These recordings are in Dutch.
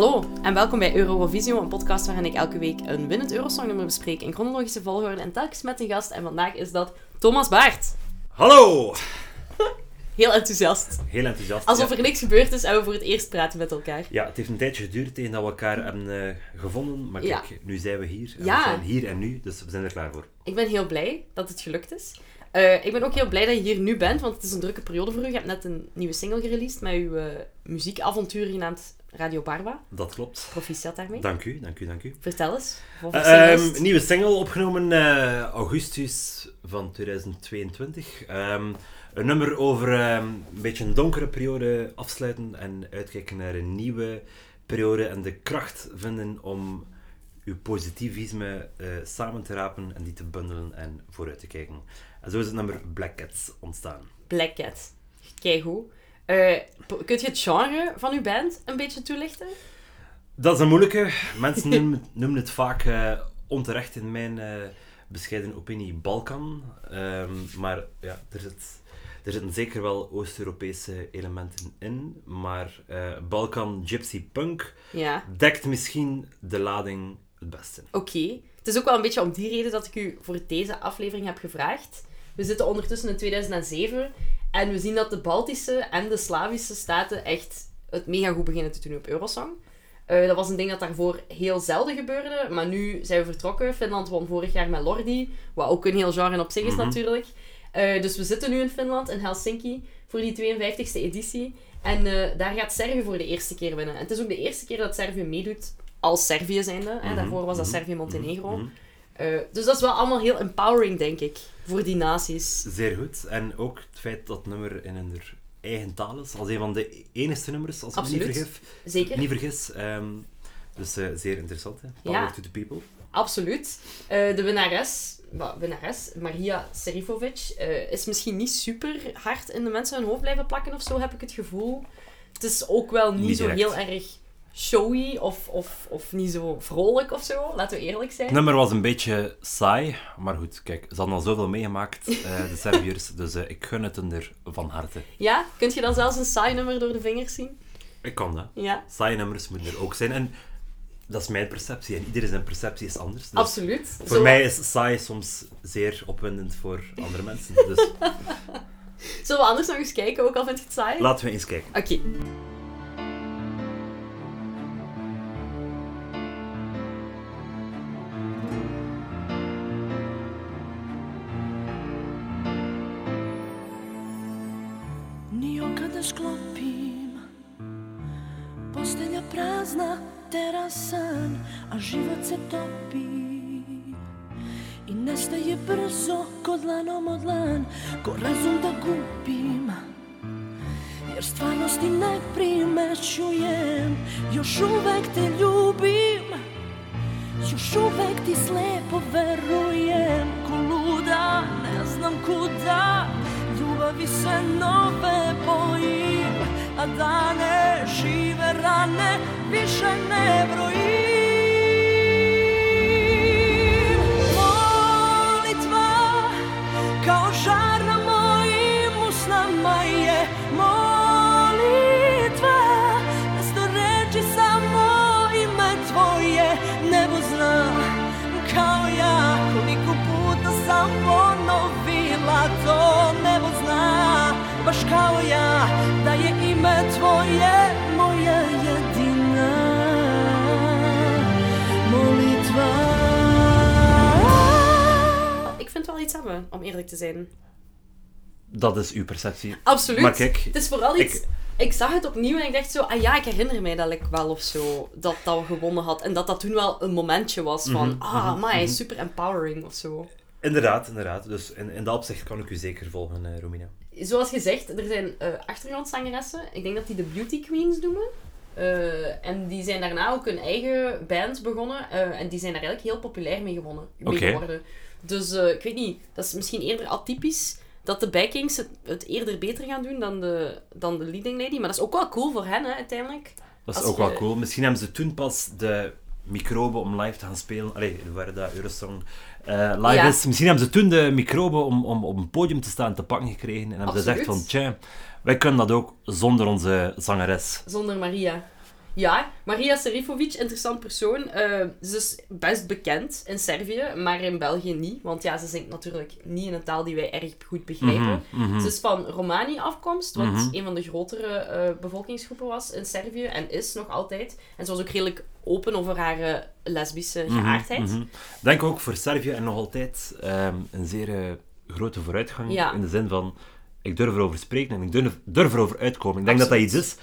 Hallo en welkom bij Eurovisio, een podcast waarin ik elke week een winnend Eurosongnummer bespreek in chronologische volgorde en telkens met een gast. En vandaag is dat Thomas Baert. Hallo! Heel enthousiast. Heel enthousiast. Alsof ja. er niks gebeurd is en we voor het eerst praten met elkaar. Ja, het heeft een tijdje geduurd tegen dat we elkaar hebben eh, gevonden. Maar Ja. kijk, nu zijn we hier. En Ja. We zijn hier en nu, dus we zijn er klaar voor. Ik ben heel blij dat het gelukt is. Eh, ik ben ook heel blij dat je hier nu bent, want het is een drukke periode voor u. Je hebt net een nieuwe single gereleased met uw eh, muziekavontuur genaamd Radio Barba. Dat klopt. Proficiat daarmee. Dank u, dank u, dank u. Vertel eens. Eh, ehm, nieuwe single opgenomen eh, augustus van 2022. Ehm, een nummer over ehm, een beetje een donkere periode afsluiten en uitkijken naar een nieuwe periode en de kracht vinden om uw positivisme eh, samen te rapen en die te bundelen en vooruit te kijken. En zo is het nummer Black Cats ontstaan. Black Cat. Keigoed. Eh p- kunt je het genre van uw band een beetje toelichten? Dat is een moeilijke. Mensen noemen, noemen het vaak eh, onterecht in mijn eh, bescheiden opinie Balkan. Ehm, maar ja, er, zit, er zitten zeker wel Oost-Europese elementen in. Maar eh, Balkan Gypsy Punk Ja. dekt misschien de lading het beste. Oké. Het is ook wel een beetje om die reden dat ik u voor deze aflevering heb gevraagd. We zitten ondertussen in 2007 en we zien dat de Baltische en de Slavische staten echt het mega goed beginnen te doen op Eurosong. Eh, dat was een ding dat daarvoor heel zelden gebeurde, maar nu zijn we vertrokken. Finland won vorig jaar met Lordi, wat ook een heel genre op zich is Mhm. natuurlijk. Eh, dus we zitten nu in Finland, in Helsinki, voor die 52e editie. En eh, daar gaat Servië voor de eerste keer winnen. En het is ook de eerste keer dat Servië meedoet als Servië zijnde. Mhm, Daarvoor was dat mhm, Servië-Montenegro. Dus dat is wel allemaal heel empowering, denk ik, voor die naties. Zeer goed. En ook het feit dat het nummer in hun eigen taal is. Als een van de enige nummers, als ik me niet vergif. Zeker, Niet vergis. Ehm, dus eh, zeer interessant. Hè? Power Ja. to the people. absoluut. Eh, de winnares, well, winnares, Maria Serifovic, eh, is misschien niet super hard in de mensen hun hoofd blijven plakken of zo, heb ik het gevoel. Het is ook wel niet, Niet zo direct. heel erg showy of, of, of niet zo vrolijk of zo, laten we eerlijk zijn. Het nummer was een beetje saai, maar goed, kijk, ze hadden al zoveel meegemaakt, eh, de Serviërs, dus eh, ik gun het hen er van harte. Ja, kun je dan zelfs een saai nummer door de vingers zien? Ik kan dat. Ja, Saaie nummers moeten er ook zijn. En dat is mijn perceptie, en iedereen zijn perceptie is anders. Dus absoluut. Voor Zo- mij is saai soms zeer opwindend voor andere mensen. Dus Zullen we anders nog eens kijken, ook al vind je het saai? laten we eens kijken. Oké. Kada sklopim. Postelja prazna, terasan A život se topi. I nestaje brzo ko dlanom od dlan Ko razum da gubim. Jer stvarnosti ne primećujem Još uvek te ljubim. Još uvek ti slepo verujem Ko luda, ne znam kuda Ljubavi se nove bojim A dane žive rane Više ne brojim Hebben, om eerlijk te zijn. Dat is uw perceptie. Absoluut. Maar kijk, het is vooral iets... ik- Ik, zag het opnieuw en ik dacht zo... Ah ja, ik herinner mij dat ik wel of zo... Dat dat we gewonnen had. En dat dat toen wel een momentje was van... Mhm, ah, maar mhm. super empowering of zo. Inderdaad, inderdaad. Dus in, in dat opzicht kan ik u zeker volgen, eh, Romina. Zoals gezegd, er zijn eh achtergrondzangeressen. Ik denk dat die de Beauty Queens noemen. Eh, en die zijn daarna ook een eigen band begonnen. eh, en die zijn daar eigenlijk heel populair mee, gewonnen, mee geworden. Dus eh, ik weet niet, dat is misschien eerder atypisch dat de Bikings het, het eerder beter gaan doen dan de, dan de leading lady. Maar dat is ook wel cool voor hen, hè, uiteindelijk. Dat is Als ook wel cool. Misschien hebben ze toen pas de microben om live te gaan spelen. Allee, waar dat Eurosong eh, live Ja. is. Misschien hebben ze toen de microben om, om op een podium te staan te pakken gekregen. En hebben ze gezegd van, tja, wij kunnen dat ook zonder onze zangeres. Zonder Maria. Ja, Maria Serifovic, interessant persoon. Eh, ze is best bekend in Servië, maar in België niet. Want ja, ze zingt natuurlijk niet in een taal die wij erg goed begrijpen. Mhm, mhm. Ze is van Romani afkomst, wat Mhm. een van de grotere eh, bevolkingsgroepen was in Servië en is nog altijd. En ze was ook redelijk open over haar eh, lesbische geaardheid. mhm. Denk ook voor Servië en nog altijd ehm, een zeer grote vooruitgang. Ja. In de zin van, ik durf erover spreken en ik durf, durf erover uitkomen. Ik denk dat dat iets is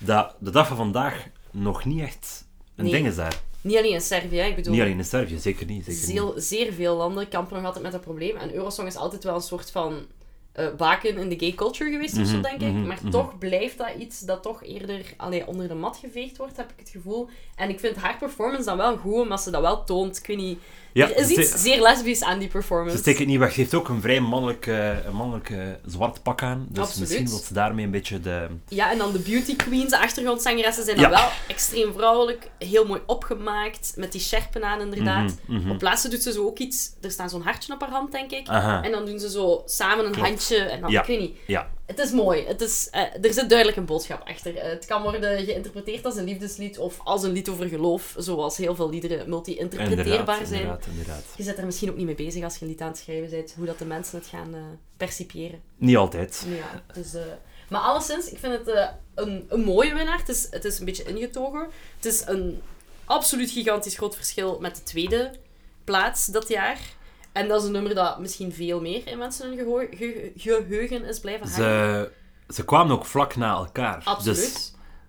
dat de dag van vandaag nog niet echt een Nee. ding is daar. Niet alleen in Servië, hè. ik bedoel, Niet alleen in Servië, zeker niet. Zeker niet. zeer, zeer veel landen kampen nog altijd met dat probleem. En Eurosong is altijd wel een soort van eh, baken in de gay culture geweest, of zo, Mhm, denk ik. mhm, Maar mhm. toch blijft dat iets dat toch eerder allee, onder de mat geveegd wordt, heb ik het gevoel. En ik vind haar performance dan wel goed, omdat ze dat wel toont. Ik weet niet... Ja, er is iets zeer lesbisch aan die performance. Ze steekt het niet weg. Ze heeft ook een vrij mannelijk, eh, een mannelijk zwart pak aan. Dus Absoluut. misschien wil ze daarmee een beetje de... Ja, en dan de beauty queens, de achtergrondzangeressen, zijn Ja. dan wel extreem vrouwelijk. Heel mooi opgemaakt, met die sjerpen aan inderdaad. Mhm, mhm. Op laatste doet ze zo ook iets... Er staat zo'n hartje op haar hand, denk ik. Aha. En dan doen ze zo samen een Klopt. handje. En dan, Ja. ik weet niet. Ja. Het is mooi. Het is, eh, er zit duidelijk een boodschap achter. Eh, het kan worden geïnterpreteerd als een liefdeslied of als een lied over geloof, zoals heel veel liederen multi-interpreteerbaar zijn. inderdaad, inderdaad. Je zit er misschien ook niet mee bezig als je een lied aan het schrijven bent, hoe dat de mensen het gaan eh, percipiëren. Niet altijd. Ja, dus, eh, maar alleszins, ik vind het eh, een, een mooie winnaar. Het is, het is een beetje ingetogen. Het is een absoluut gigantisch groot verschil met de tweede plaats dat jaar. En dat is een nummer dat misschien veel meer in mensen hun ge- geheugen is blijven hangen. Ze, ze kwamen ook vlak na elkaar. Absoluut.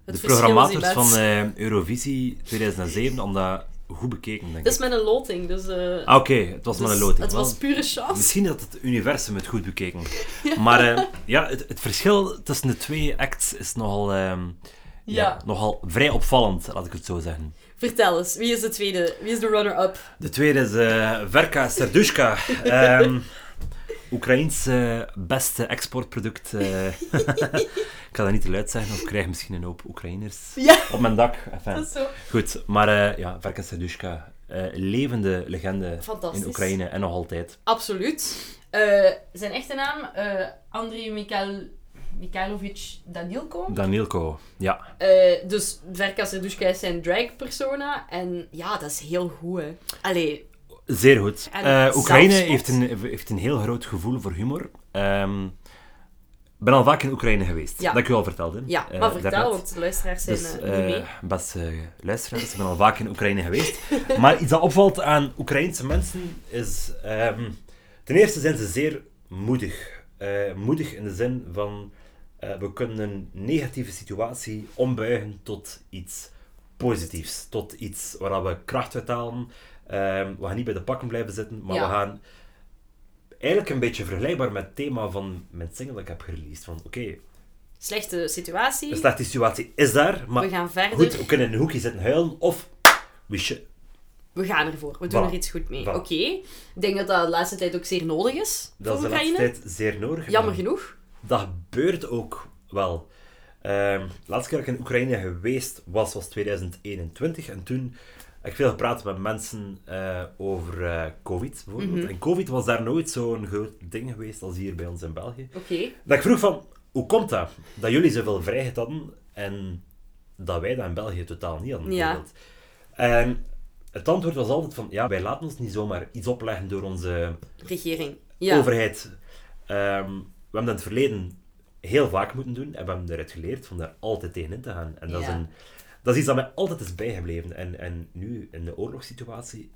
Dus de programmators van Eurovisie 2007 hadden dat goed bekeken, denk ik. Dat is met een loting, dus... eh, Ah, Oké, het was dus met een loting. Het was pure chance. Misschien had het universum het goed bekeken. Maar eh, ja, het, het verschil tussen de twee acts is nogal, ehm, ja. Ja. nogal vrij opvallend, laat ik het zo zeggen. Vertel eens, wie is de tweede? Wie is de runner-up? De tweede is eh, Verka Serdushka. Ehm Oekraïens eh, beste exportproduct. eh. ik ga dat niet te luid zeggen, of ik krijg misschien een hoop Oekraïners Ja, op mijn dak. Enfin, dat is zo. Goed, maar eh, ja, Verka Serdushka, eh, levende legende in Oekraïne en nog altijd. Absoluut. Zijn echte naam, Andriy Mikhail... Mikhailovic Danilko. Danielko, ja. Dus Verka Serdushka is zijn drag-persona. En ja, dat is heel goed, hè. Allee, Zeer goed. Eh, Oekraïne heeft een, heeft een heel groot gevoel voor humor. Ik ben al vaak in Oekraïne geweest. Ja. Dat ik u al vertelde. ja, eh, maar vertel, daarnet. want de luisteraars zijn Dus, eh, niet mee. beste luisteraars, ik ben al vaak in Oekraïne geweest. maar iets dat opvalt aan Oekraïnse mensen is... ehm, ten eerste zijn ze zeer moedig. Moedig in de zin van... we kunnen een negatieve situatie ombuigen tot iets positiefs. Tot iets waar we kracht uit halen. Ehm, we gaan niet bij de pakken blijven zitten, maar Ja. we gaan... Eigenlijk een beetje vergelijkbaar met het thema van mijn single dat ik heb gereleased. Van oké, Slechte situatie. de slechte situatie is daar, maar we gaan verder. Goed, we kunnen in een hoekje zitten huilen of we We gaan ervoor. We doen Voilà. er iets goed mee. Voilà. Oké. Ik denk dat dat de laatste tijd ook zeer nodig is Dat is de laatste tijd zeer nodig. Jammer En genoeg. Dat gebeurt ook wel. Ehm laatste keer dat ik in Oekraïne geweest was, was 2021. En toen heb ik veel gepraat met mensen eh, over eh, COVID, bijvoorbeeld. Mhm. En COVID was daar nooit zo'n groot ding geweest als hier bij ons in België. Oké. Dat ik vroeg van, hoe komt dat? Dat jullie zoveel vrijheid hadden en dat wij dat in België totaal niet hadden. Ja. En het antwoord was altijd van, ja, wij laten ons niet zomaar iets opleggen door onze Regering. Ja. overheid. Ehm, we hebben dat in het verleden heel vaak moeten doen en we hebben eruit geleerd van daar altijd tegenin te gaan. En dat, is, een, dat is iets dat mij altijd is bijgebleven. En, en nu, in de oorlogssituatie,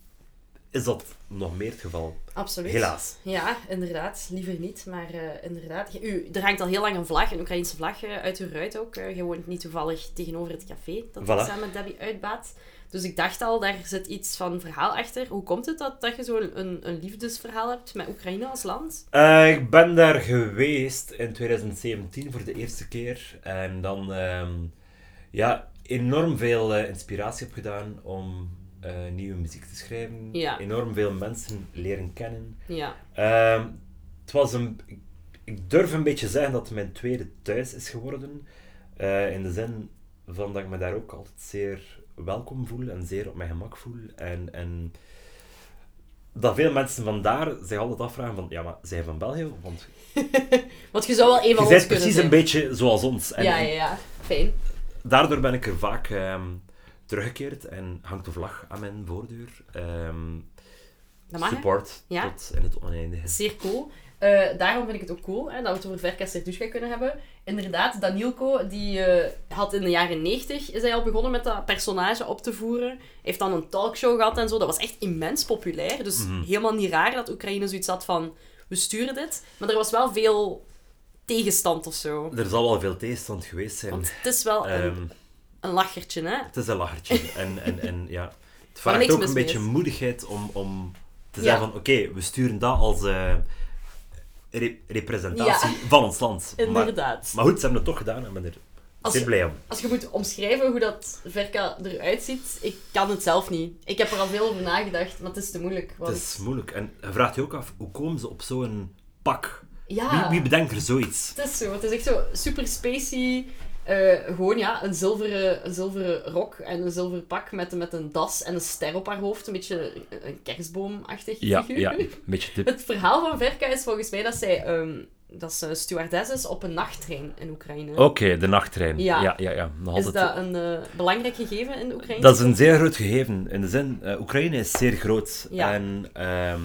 is dat nog meer het geval. Absoluut. Helaas. Ja, inderdaad. Liever niet, maar eh, inderdaad. U, er hangt al heel lang een vlag, een Oekraïnse vlag, eh, uit uw ruit ook. Eh, je woont niet toevallig tegenover het café dat ik samen met Debbie uitbaat. Dus ik dacht al, daar zit iets van verhaal achter. Hoe komt het dat, dat je zo'n een, een liefdesverhaal hebt met Oekraïne als land? Eh, ik ben daar geweest in 2017 voor de eerste keer. En dan ehm, ja, enorm veel eh, inspiratie opgedaan om eh, nieuwe muziek te schrijven. Ja. Enorm veel mensen leren kennen. Ja. Ehm, het was een, ik, durf een beetje zeggen dat het mijn tweede thuis is geworden. Eh, in de zin van dat ik me daar ook altijd zeer welkom voel en zeer op mijn gemak voel. En, en dat veel mensen vandaar zich altijd afvragen van, ja, maar zij van België? Want Want je zou wel een je van bent ons kunnen precies zijn. een beetje zoals ons. En, ja, ja, ja. Fijn. Daardoor ben ik er vaak ehm, teruggekeerd en hangt de vlag aan mijn voordeur. Ehm, support Ja. tot in het oneindige. Zeer cool. Eh, daarom vind ik het ook cool hè, dat we het over Verka Serdushka kunnen hebben. Inderdaad, Danielko die, eh, had in de jaren 90 is hij al begonnen met dat personage op te voeren. Heeft dan een talkshow gehad en zo. Dat was echt immens populair. Dus Mhm. helemaal niet raar dat Oekraïne zoiets had van... We sturen dit. Maar er was wel veel tegenstand of zo. Er zal wel veel tegenstand geweest zijn. Want het is wel een, Ehm, een lachertje, hè? het is een lachertje. en, en, en ja, het vraagt ook een beetje is. moedigheid om, om te Ja. zeggen van oké, we sturen dat als eh, re- representatie Ja. van ons land. Inderdaad. maar goed, ze hebben het toch gedaan en ben er Als zeer je- blij om. Als je moet omschrijven hoe dat Verka eruit ziet, ik kan het zelf niet. Ik heb er al veel over nagedacht, maar het is te moeilijk. Want... Het is moeilijk. En je vraagt je ook af, hoe komen ze op zo'n pak? Ja, Wie, wie bedenkt er zoiets? het is zo. Het is echt zo super spacey. eh, gewoon ja, een zilveren, een zilveren rok en een zilveren pak met, met een das en een ster op haar hoofd. Een beetje een, een kerstboomachtig figuur. een beetje tip. Het verhaal van Verka is volgens mij dat zij ehm, dat ze stewardess is op een nachttrein in Oekraïne. Oké, de nachttrein. Ja. ja, ja. ja. Nog is dat een eh, belangrijk gegeven in Oekraïne? Dat is een zeer groot gegeven. In de zin, eh, Oekraïne is zeer groot. Ja. En ehm,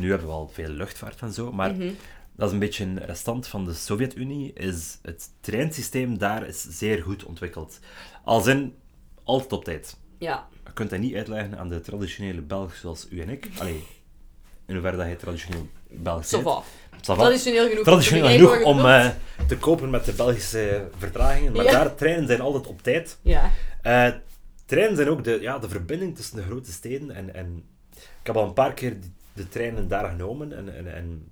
nu hebben we al veel luchtvaart en zo. Maar Mhm. Dat is een beetje een restant van de Sovjet-Unie. Is het treinsysteem daar is zeer goed ontwikkeld. Als in, altijd op tijd. Ja, Je kunt dat niet uitleggen aan de traditionele Belg zoals u en ik. Allee, in hoeverre dat hij traditioneel Belg zo bent. Traditioneel genoeg. Traditioneel genoeg je om eh, te kopen met de Belgische vertragingen. Maar Ja. daar, treinen zijn altijd op tijd. Ja. Eh, treinen zijn ook de, ja, de verbinding tussen de grote steden. En, en ik heb al een paar keer de, de treinen daar genomen. En, en, en,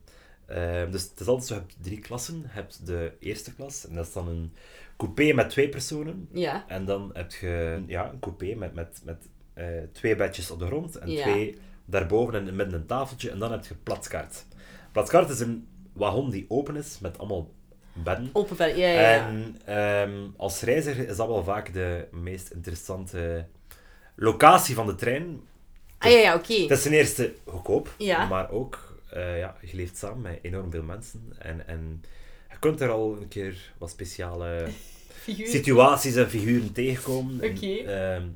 eh, dus het is altijd zo, je hebt drie klassen. Je hebt de eerste klas, en dat is dan een coupé met twee personen. Ja. En dan heb je ja, een coupé met, met, met eh, twee bedjes op de grond en Ja. twee daarboven en midden een tafeltje. En dan heb je platskaart. Platskaart is een wagon die open is met allemaal bedden. Open bed. Ja, ja, ja. En ehm, als reiziger is dat wel vaak de meest interessante locatie van de trein. Ah ja, ja, oké. Het is ten eerste goedkoop, Ja. maar ook, eh, ja, je leeft samen met enorm veel mensen. En, en je kunt er al een keer wat speciale situaties en figuren tegenkomen. En, Oké. ehm,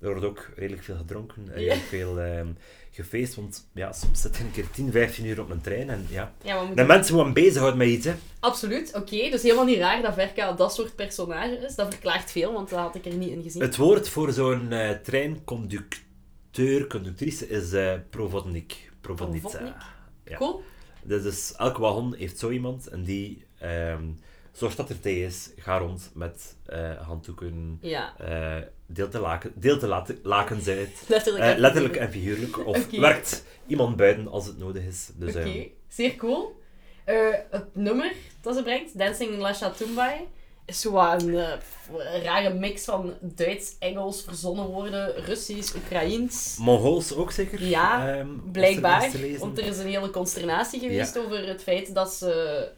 er wordt ook redelijk veel gedronken en veel ehm, gefeest, want ja, soms zit je een keer 10, 15 uur op een trein en ja... De mensen moeten bezighouden met iets, hè. Absoluut, oké. Dus helemaal niet raar dat Verka dat soort personage is. Dat verklaart veel, want dat had ik er niet in gezien. Het woord voor zo'n eh, treinconducteur, conductrice, is eh provodnik. Provodnica. Provodnik? Ja. Cool. Dus, dus elk wagon heeft zo iemand en die ehm zorgt dat er thee is, gaat rond met eh, handdoeken, Ja, eh deelt de, laken, deelt de late- lakens uit. letterlijk. Eh, en letterlijk figuurlijk. en figuurlijk. Of werkt iemand buiten als het nodig is. Dus, Oké, ehm, zeer cool. Het nummer dat ze brengt, Dancing in La Chatumbai, is zo wat een eh, rare mix van Duits, Engels, verzonnen woorden, Russisch, Oekraïens. Mongols ook zeker? Ja, Ehm, Blijkbaar, want er is een hele consternatie geweest Ja. over het feit dat ze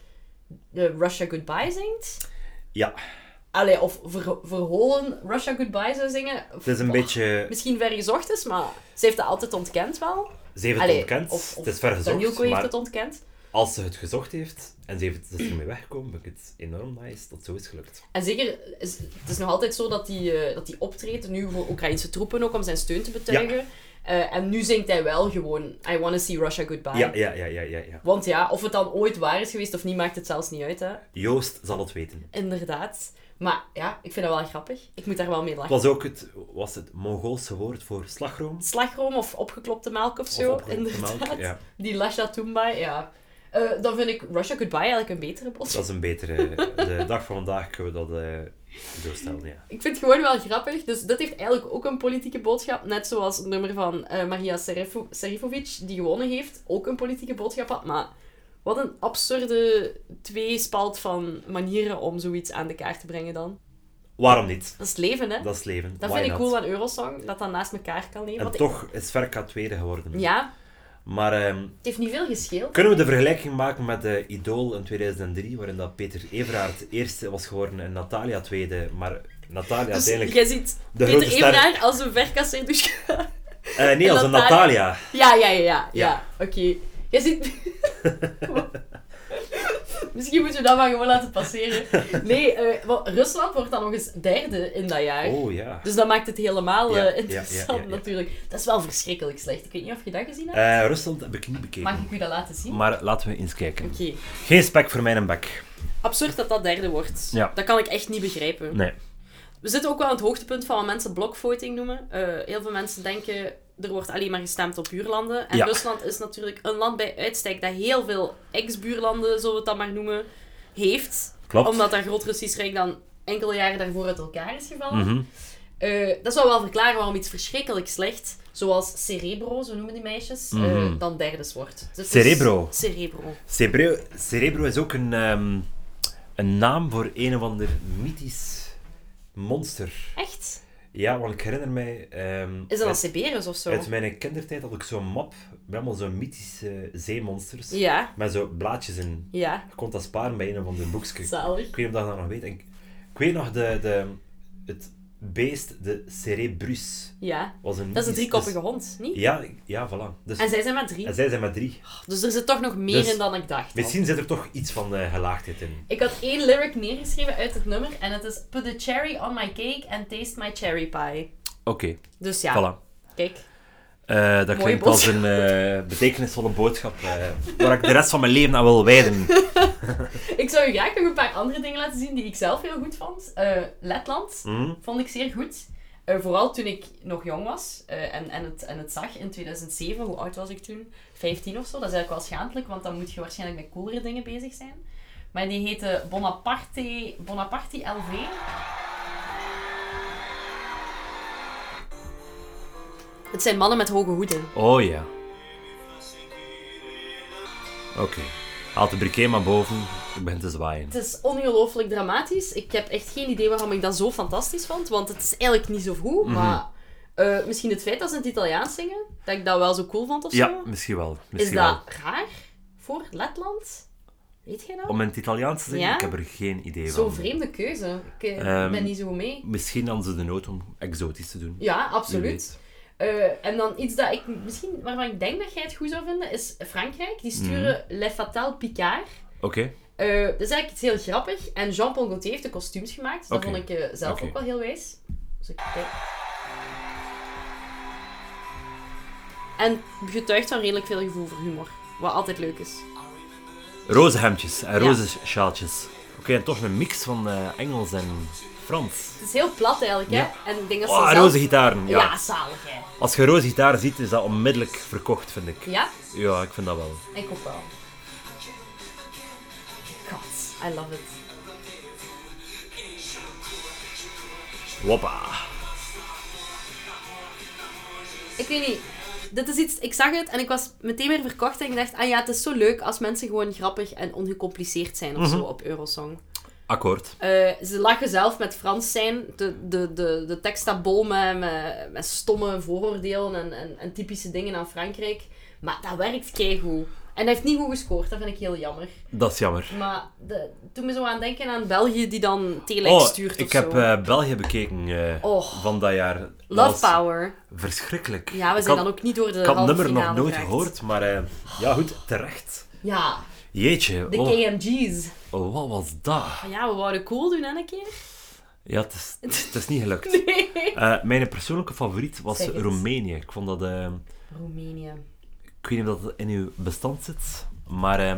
de Russia Goodbye zingt. Ja, Allee, of ver, verholen Russia Goodbye zou zingen. het is een beetje... Misschien ver gezocht is, maar ze heeft dat altijd ontkend wel. Ze heeft het Allee, ontkend. of- of het is ver gezocht, Danielko heeft maar het ontkend. Als ze het gezocht heeft en ze heeft, is ermee weggekomen, vind ik het enorm nice dat zo is gelukt. En zeker, is, het is nog altijd zo dat hij dat die optreedt, nu voor Oekraïnse troepen ook, om zijn steun te betuigen. Eh, en nu zingt hij wel gewoon I wanna see Russia goodbye. Ja, ja, ja, ja, ja, ja. Want ja, of het dan ooit waar is geweest of niet, maakt het zelfs niet uit, hè. Joost zal het weten. Inderdaad. Maar ja, ik vind dat wel grappig. Ik moet daar wel mee Het lachen. was ook het, was het Mongoolse woord voor slagroom. Slagroom of opgeklopte melk of Of zo, opgeklopte inderdaad. melk, ja. Die Lasha Tumbai, ja. Eh, dan vind ik Russia Goodbye eigenlijk een betere boodschap. Dat is een betere... De dag van vandaag kunnen we dat eh doorstellen, ja. Ik vind het gewoon wel grappig. Dus dat heeft eigenlijk ook een politieke boodschap. Net zoals het nummer van eh, Maria Serifo- Serifovic, die gewonnen heeft, ook een politieke boodschap had. Maar wat een absurde tweespalt van manieren om zoiets aan de kaart te brengen dan. Waarom niet? Dat is het leven, hè? Dat is leven. Dat Why vind ik cool aan Eurosong, dat dat naast elkaar kan leven. En toch is Verka tweede geworden. ik- Ja, Maar ehm, het heeft niet veel gescheeld. kunnen we de vergelijking maken met de Idol in 2003, waarin dat Peter Everaert eerste was geworden en Natalia tweede, maar Natalia Dus uiteindelijk... jij ziet de Peter Everaert als een verkasser dus... Eh, nee, en als een Natalia- Natalia. Ja, ja, ja, ja. ja. Ja. Oké. Jij ziet... Misschien moeten we dat maar gewoon laten passeren. Nee, eh, Rusland wordt dan nog eens derde in dat jaar. Oh ja. Dus dat maakt het helemaal eh, interessant ja, ja, ja. natuurlijk. Dat is wel verschrikkelijk slecht. Ik weet niet of je dat gezien hebt. Eh, Rusland heb ik niet bekeken. Mag ik u dat laten zien? Maar laten we eens kijken. Oké. Geen spek voor mijn bek. Absurd dat dat derde wordt. Ja. Dat kan ik echt niet begrijpen. Nee. We zitten ook wel aan het hoogtepunt van wat mensen blockvoting noemen. Eh, heel veel mensen denken, er wordt alleen maar gestemd op buurlanden. En Ja. Rusland is natuurlijk een land bij uitstek dat heel veel ex-buurlanden, zullen we het dan maar noemen, heeft. Klopt. Omdat dat groot Russisch Rijk dan enkele jaren daarvoor uit elkaar is gevallen. Mhm. Eh, dat zou wel verklaren waarom iets verschrikkelijk slecht, zoals Cerebro, zo noemen die meisjes, eh, Mhm. dan derdes wordt. Dus het is- Cerebro? Cerebro. Cerebro, Cerebro is ook een, ehm, een naam voor een of ander mythisch monster. Echt? Ja, want ik herinner mij... ehm, Is dat een uit, Siberius of zo? uit mijn kindertijd had ik zo'n map met allemaal zo'n mythische zeemonsters. Ja, Met zo blaadjes in. ja. Je kon dat sparen bij een of ander boekje. Zalig. Ik weet niet of dat nog weet. En Ik, ik weet nog de, de, het beest, de Cerebrus. Ja. Was een Dat is een driekoppige dus- hond, niet? Ja, ja, voilà. Dus, En zij zijn maar drie. en zij zijn met drie. Dus er zit toch nog meer Dus in dan ik dacht. al. Misschien zit er toch iets van eh, gelaagdheid in. Ik had één lyric neergeschreven uit het nummer en het is Put a cherry on my cake and taste my cherry pie. Oké, Dus ja, voilà. kijk. Eh, dat Mooie klinkt als een eh, betekenisvolle boodschap eh, waar ik de rest van mijn leven aan wil wijden. Ik zou je graag nog een paar andere dingen laten zien die ik zelf heel goed vond. Eh, Letland Hm? vond ik zeer goed. Eh, vooral toen ik nog jong was eh, en, en, het, en het zag in 2007. Hoe oud was ik toen? 15 of zo. Dat is eigenlijk wel schaamtelijk, want dan moet je waarschijnlijk met coolere dingen bezig zijn. Maar die heette Bonaparte, Bonaparte LV. Het zijn mannen met hoge hoeden. Oh ja. Oké. Haal de briquet maar boven. Ik begin te zwaaien. Het is ongelooflijk dramatisch. Ik heb echt geen idee waarom ik dat zo fantastisch vond, want het is eigenlijk niet zo goed. Mhm. Maar eh, misschien het feit dat ze in het Italiaans zingen, dat ik dat wel zo cool vond of Ja, zo. misschien wel. Is Misschien dat wel. raar voor Letland? Weet jij dat? Om in het Italiaans te zeggen, Ja? ik heb er geen idee Zo'n van. vreemde keuze. Ik eh, Ehm, ben niet zo mee. Misschien hadden ze de nood om exotisch te doen. Ja, absoluut. Eh, en dan iets dat ik misschien, waarvan ik denk dat jij het goed zou vinden, is Frankrijk. Die sturen Mhm. Le Fatal Picard. Oké. Eh, dat is eigenlijk iets heel grappig. En Jean-Paul Gaultier heeft de kostuums gemaakt. Dus dat vond ik eh, zelf ook wel heel wijs. Dus ik kijk. En getuigt van redelijk veel gevoel voor humor. Wat altijd leuk is. Roze hemdjes en Ja. roze sjaaltjes. Oké, en toch een mix van Engels en Frans. Het is heel plat eigenlijk, hè? Ja. En ik denk dat ze Oh, zelf... roze gitaren. Ja. Ja, zalig, hè? Als je roze gitaar ziet, is dat onmiddellijk verkocht, vind ik. Ja? Ja, ik vind dat wel. Ik ook wel. God, I love it. Woppa. Ik weet niet. Dit is iets... Ik zag het en ik was meteen weer verkocht en ik dacht, ah ja, het is zo leuk als mensen gewoon grappig en ongecompliceerd zijn of zo Mhm. op Eurosong. Akkoord. Eh, ze lachen zelf met Frans zijn. De, de, de, de tekst staat bol met, met, met stomme vooroordelen en, en, en typische dingen aan Frankrijk. Maar dat werkt keigoed. En hij heeft niet goed gescoord, dat vind ik heel jammer. Dat is jammer. Maar de, toen me zo aan denken aan België die dan telex Oh, stuurt ik heb eh, België bekeken eh, Oh. van dat jaar. Love Power. Verschrikkelijk. Ja, we zijn had- dan ook niet door de Ik had het nummer nog nooit gehoord, maar ja, goed, terecht. Ja, Jeetje, de oh, KMG's. oh, wat was dat? Ja, we wouden cool doen, hè, een keer. Ja, het is, het is niet gelukt. Nee. Eh, mijn persoonlijke favoriet was. Roemenië. Ik vond dat... eh, Roemenië. ik weet niet of dat in uw bestand zit, maar eh,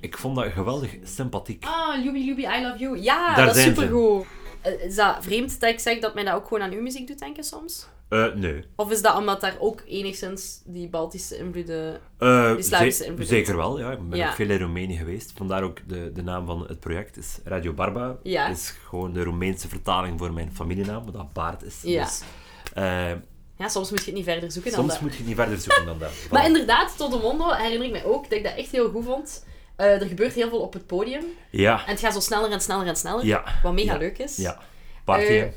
ik vond dat geweldig sympathiek. Ah, Luby Luby, I love you. Ja, Daar dat is ze. supergoed. Eh, Is dat vreemd dat ik zeg dat mij dat ook gewoon aan uw muziek doet denken soms? Eh, nee. Of is dat omdat daar ook enigszins die Baltische invloeden... Eh, Die Slavische invloeden. zeker wel, ja. Ik ben Ja. ook veel in Roemenië geweest. Vandaar ook de, de naam van het project is Radio Barba. Ja. is gewoon de Roemeense vertaling voor mijn familienaam, wat dat baard is. Ja. Dus, eh, Ja, soms moet je het niet verder zoeken dan soms dat. moet je niet verder zoeken dan dat. Maar inderdaad, tot de mondo herinner ik mij ook dat ik dat echt heel goed vond. Er gebeurt heel veel op het podium. Ja, En het gaat zo sneller en sneller en sneller. ja, Wat mega leuk is. ja. Party, hè.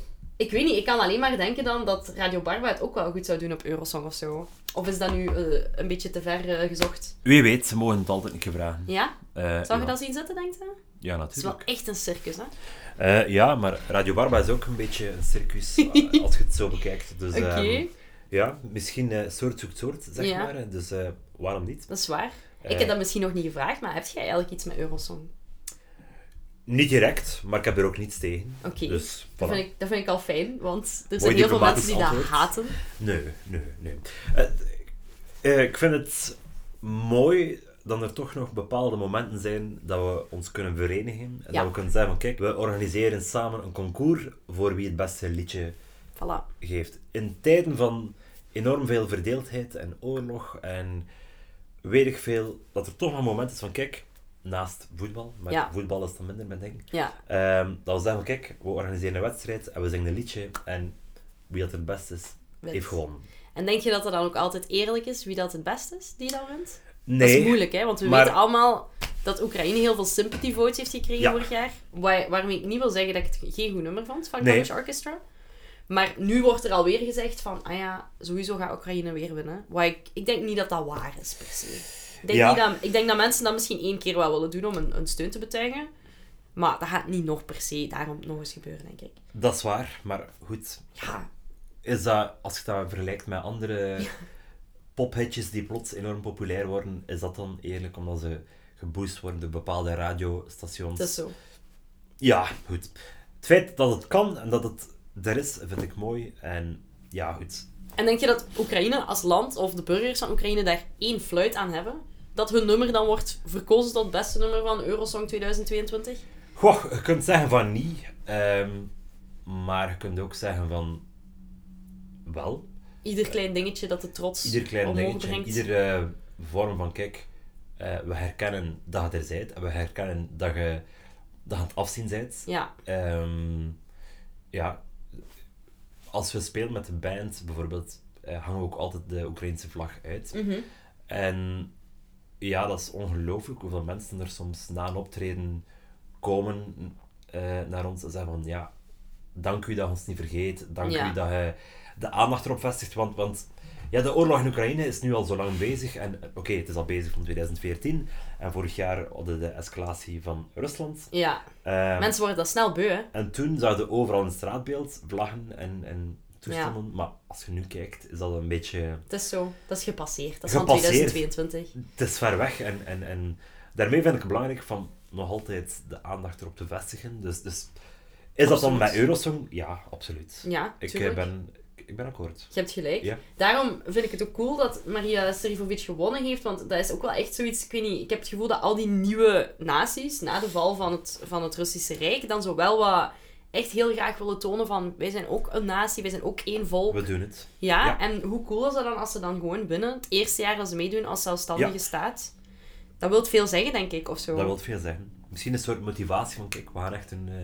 Ik weet niet, ik kan alleen maar denken dan dat Radio Barba het ook wel goed zou doen op Eurosong of zo. Of is dat nu eh, een beetje te ver eh, gezocht? Wie weet, ze mogen het altijd een keer vragen. Ja? Eh, Zou je ja. dat zien zitten, denk je? Ja, Het is wel natuurlijk. echt een circus, hè? Ja, maar Radio Barba is ook een beetje een circus, als je het zo bekijkt. Dus, Oké, ehm, ja, misschien soort zoekt soort, zeg Ja. maar. Dus waarom niet? dat is waar. Ik heb dat misschien nog niet gevraagd, maar heb jij eigenlijk iets met Eurosong? Niet direct, maar ik heb er ook niets tegen. Oké. Dus, Dat, voilà. vind ik, dat vind ik al fijn, want er Mooi zijn heel veel mensen die dat haten. Nee, nee, nee. Eh, eh, ik vind het mooi dat er toch nog bepaalde momenten zijn dat we ons kunnen verenigen. En Ja. dat we kunnen zeggen van kijk, we organiseren samen een concours voor wie het beste liedje Voilà. geeft. In tijden van enorm veel verdeeldheid en oorlog en weet ik veel, dat er toch een moment is van kijk, naast voetbal, maar Ja. voetbal is dan minder mijn ding, Ja, dat we zeggen kijk, we organiseren een wedstrijd en we zingen een liedje en wie dat het beste is, wint. heeft gewonnen. En denk je dat het dan ook altijd eerlijk is wie dat het beste is die dat wint? Nee, Dat is moeilijk, hè? Want we maar- weten allemaal dat Oekraïne heel veel sympathy votes heeft gekregen Ja. vorig jaar. Waar, waarmee ik niet wil zeggen dat ik het geen goed nummer vond van Nee. College Orchestra. Maar nu wordt er alweer gezegd van, ah ja, sowieso gaat Oekraïne weer winnen. Waar ik, ik denk niet dat dat waar is, per se. Ik denk, Ja. niet dat, ik denk dat mensen dat misschien één keer wel willen doen om een, een steun te betuigen. Maar dat gaat niet nog per se daarom nog eens gebeuren, denk ik. dat is waar, maar goed, Ja, is dat, als je dat vergelijkt met andere pophitjes die plots enorm populair worden, is dat dan eerlijk omdat ze geboost worden door bepaalde radiostations? het is zo. Ja, goed. Het feit dat het kan en dat het er is, vind ik mooi. En ja, goed. En denk je dat Oekraïne als land, of de burgers van Oekraïne, daar één fluit aan hebben? Dat hun nummer dan wordt verkozen tot het beste nummer van Eurosong 2022? Goh, je kunt zeggen van niet, ehm, maar je kunt ook zeggen van wel. Ieder klein dingetje dat de trots Ieder klein dingetje, brengt. iedere vorm van kijk, eh, we herkennen dat je er bent en we herkennen dat je, dat je aan het afzien bent. Ja, Ehm, ja, als we spelen met de band bijvoorbeeld, eh, hangen we ook altijd de Oekraïnse vlag uit. mhm. En ja, dat is ongelooflijk hoeveel mensen er soms na een optreden komen eh, naar ons en zeggen van ja, dank u dat je ons niet vergeet, dank Ja. u dat je de aandacht erop vestigt, want, want ja, de oorlog in Oekraïne is nu al zo lang bezig en oké, het is al bezig van 2014 en vorig jaar hadden de escalatie van Rusland. ja. Ehm, mensen worden dat snel beu, hè? en toen je overal een straatbeeld, vlaggen en, en toestanden, maar als je nu kijkt, is dat een beetje... Het is zo. Dat is gepasseerd. Dat is van Gepasseerd. 2022. Het is ver weg en, en, en daarmee vind ik het belangrijk van nog altijd de aandacht erop te vestigen. Dus, dus is dat dan met Eurosong? Ja, absoluut. Ja, Ik eh, ben, ik ben akkoord. Je hebt gelijk. Ja. Daarom vind ik het ook cool dat Maria Serifovic gewonnen heeft, want dat is ook wel echt zoiets, ik weet niet, ik heb het gevoel dat al die nieuwe naties, na de val van het, van het Russische Rijk, dan zo wel wat echt heel graag willen tonen van, wij zijn ook een natie, wij zijn ook één volk. We doen het. Ja, Ja. en hoe cool is dat dan als ze dan gewoon binnen het eerste jaar dat ze meedoen als zelfstandige Ja. staat? Dat wil veel zeggen, denk ik, of zo. Dat wil veel zeggen. Misschien een soort motivatie van, kijk, we gaan echt een, eh,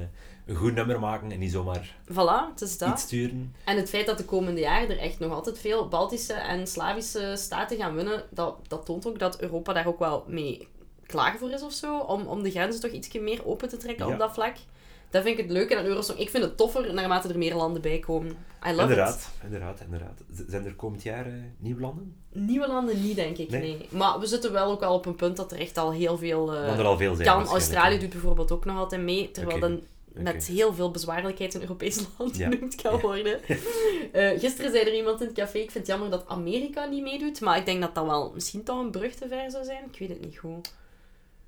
een goed nummer maken en niet zomaar Voilà, het is dat. iets sturen. En het feit dat de komende jaren er echt nog altijd veel Baltische en Slavische staten gaan winnen, dat, dat toont ook dat Europa daar ook wel mee klaar voor is of zo. Om, om de grenzen toch iets meer open te trekken Ja. op dat vlak. Dat vind ik het leuke aan Eurosong. Ik vind het toffer naarmate er meer landen bij komen. I love Inderdaad, it. inderdaad, inderdaad. Zijn er komend jaar eh, nieuwe landen? Nieuwe landen niet, denk ik. Nee. Nee. Maar we zitten wel ook wel op een punt dat er echt al heel veel eh, Want er al veel zijn. kan. Australië doet bijvoorbeeld ook nog altijd mee. Terwijl dan met heel veel bezwaarlijkheid een Europees land Ja. genoemd kan worden. Eh, gisteren zei er iemand in het café, ik vind het jammer dat Amerika niet meedoet, maar ik denk dat dat wel misschien toch een brug te ver zou zijn. Ik weet het niet goed.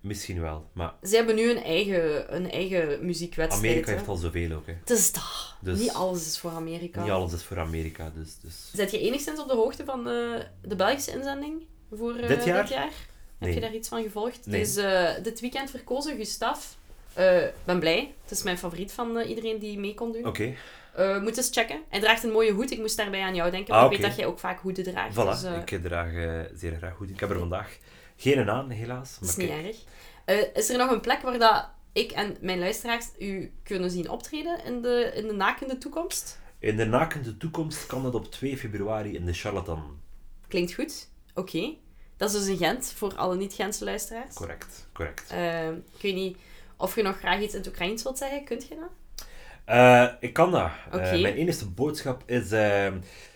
Misschien wel, maar Ze hebben nu een eigen, een eigen muziekwedstrijd. Amerika hè. heeft al zoveel ook. Hè. Het is dat. Dus- Niet alles is voor Amerika. Niet alles is voor Amerika, dus... dus... Zet je enigszins op de hoogte van de, de Belgische inzending voor eh, Dit jaar? Heb Nee. je daar iets van gevolgd? Nee. Is eh, dit weekend verkozen, Gustaf. Eh, Ik ben blij. Het is mijn favoriet van eh, iedereen die mee kon doen. Oké, Eh, moet eens checken. Hij draagt een mooie hoed. Ik moest daarbij aan jou denken. Ah, ik weet dat jij ook vaak hoeden draagt. voilà. Dus, eh, Ik draag eh, zeer graag goed. Ik heb er vandaag geen aan, helaas. dat is niet erg. Eh, is er nog een plek waar dat ik en mijn luisteraars u kunnen zien optreden in de, in de nakende toekomst? in de nakende toekomst kan dat op 2 februari in de Charlatan. Klinkt goed. Oké. Dat is dus in Gent, voor alle niet-Gentse luisteraars. Correct, correct. Eh, ik weet niet of je nog graag iets in het Oekraïens wilt zeggen. Kunt je dat? Eh, ik kan dat. Mijn enige boodschap is...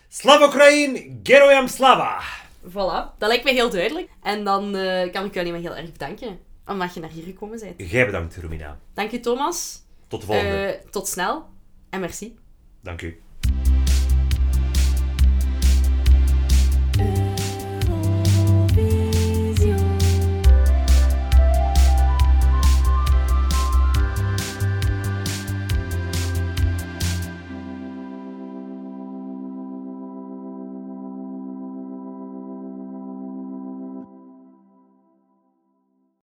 Slava Oekraïne, Geroyam Slava! Voilà. Dat lijkt mij heel duidelijk. En dan eh, kan ik je alleen maar heel erg bedanken. Omdat je naar hier gekomen bent. Jij bedankt, Romina. Dank je, Thomas. Tot de volgende. Eh, tot snel. En merci. Dank u.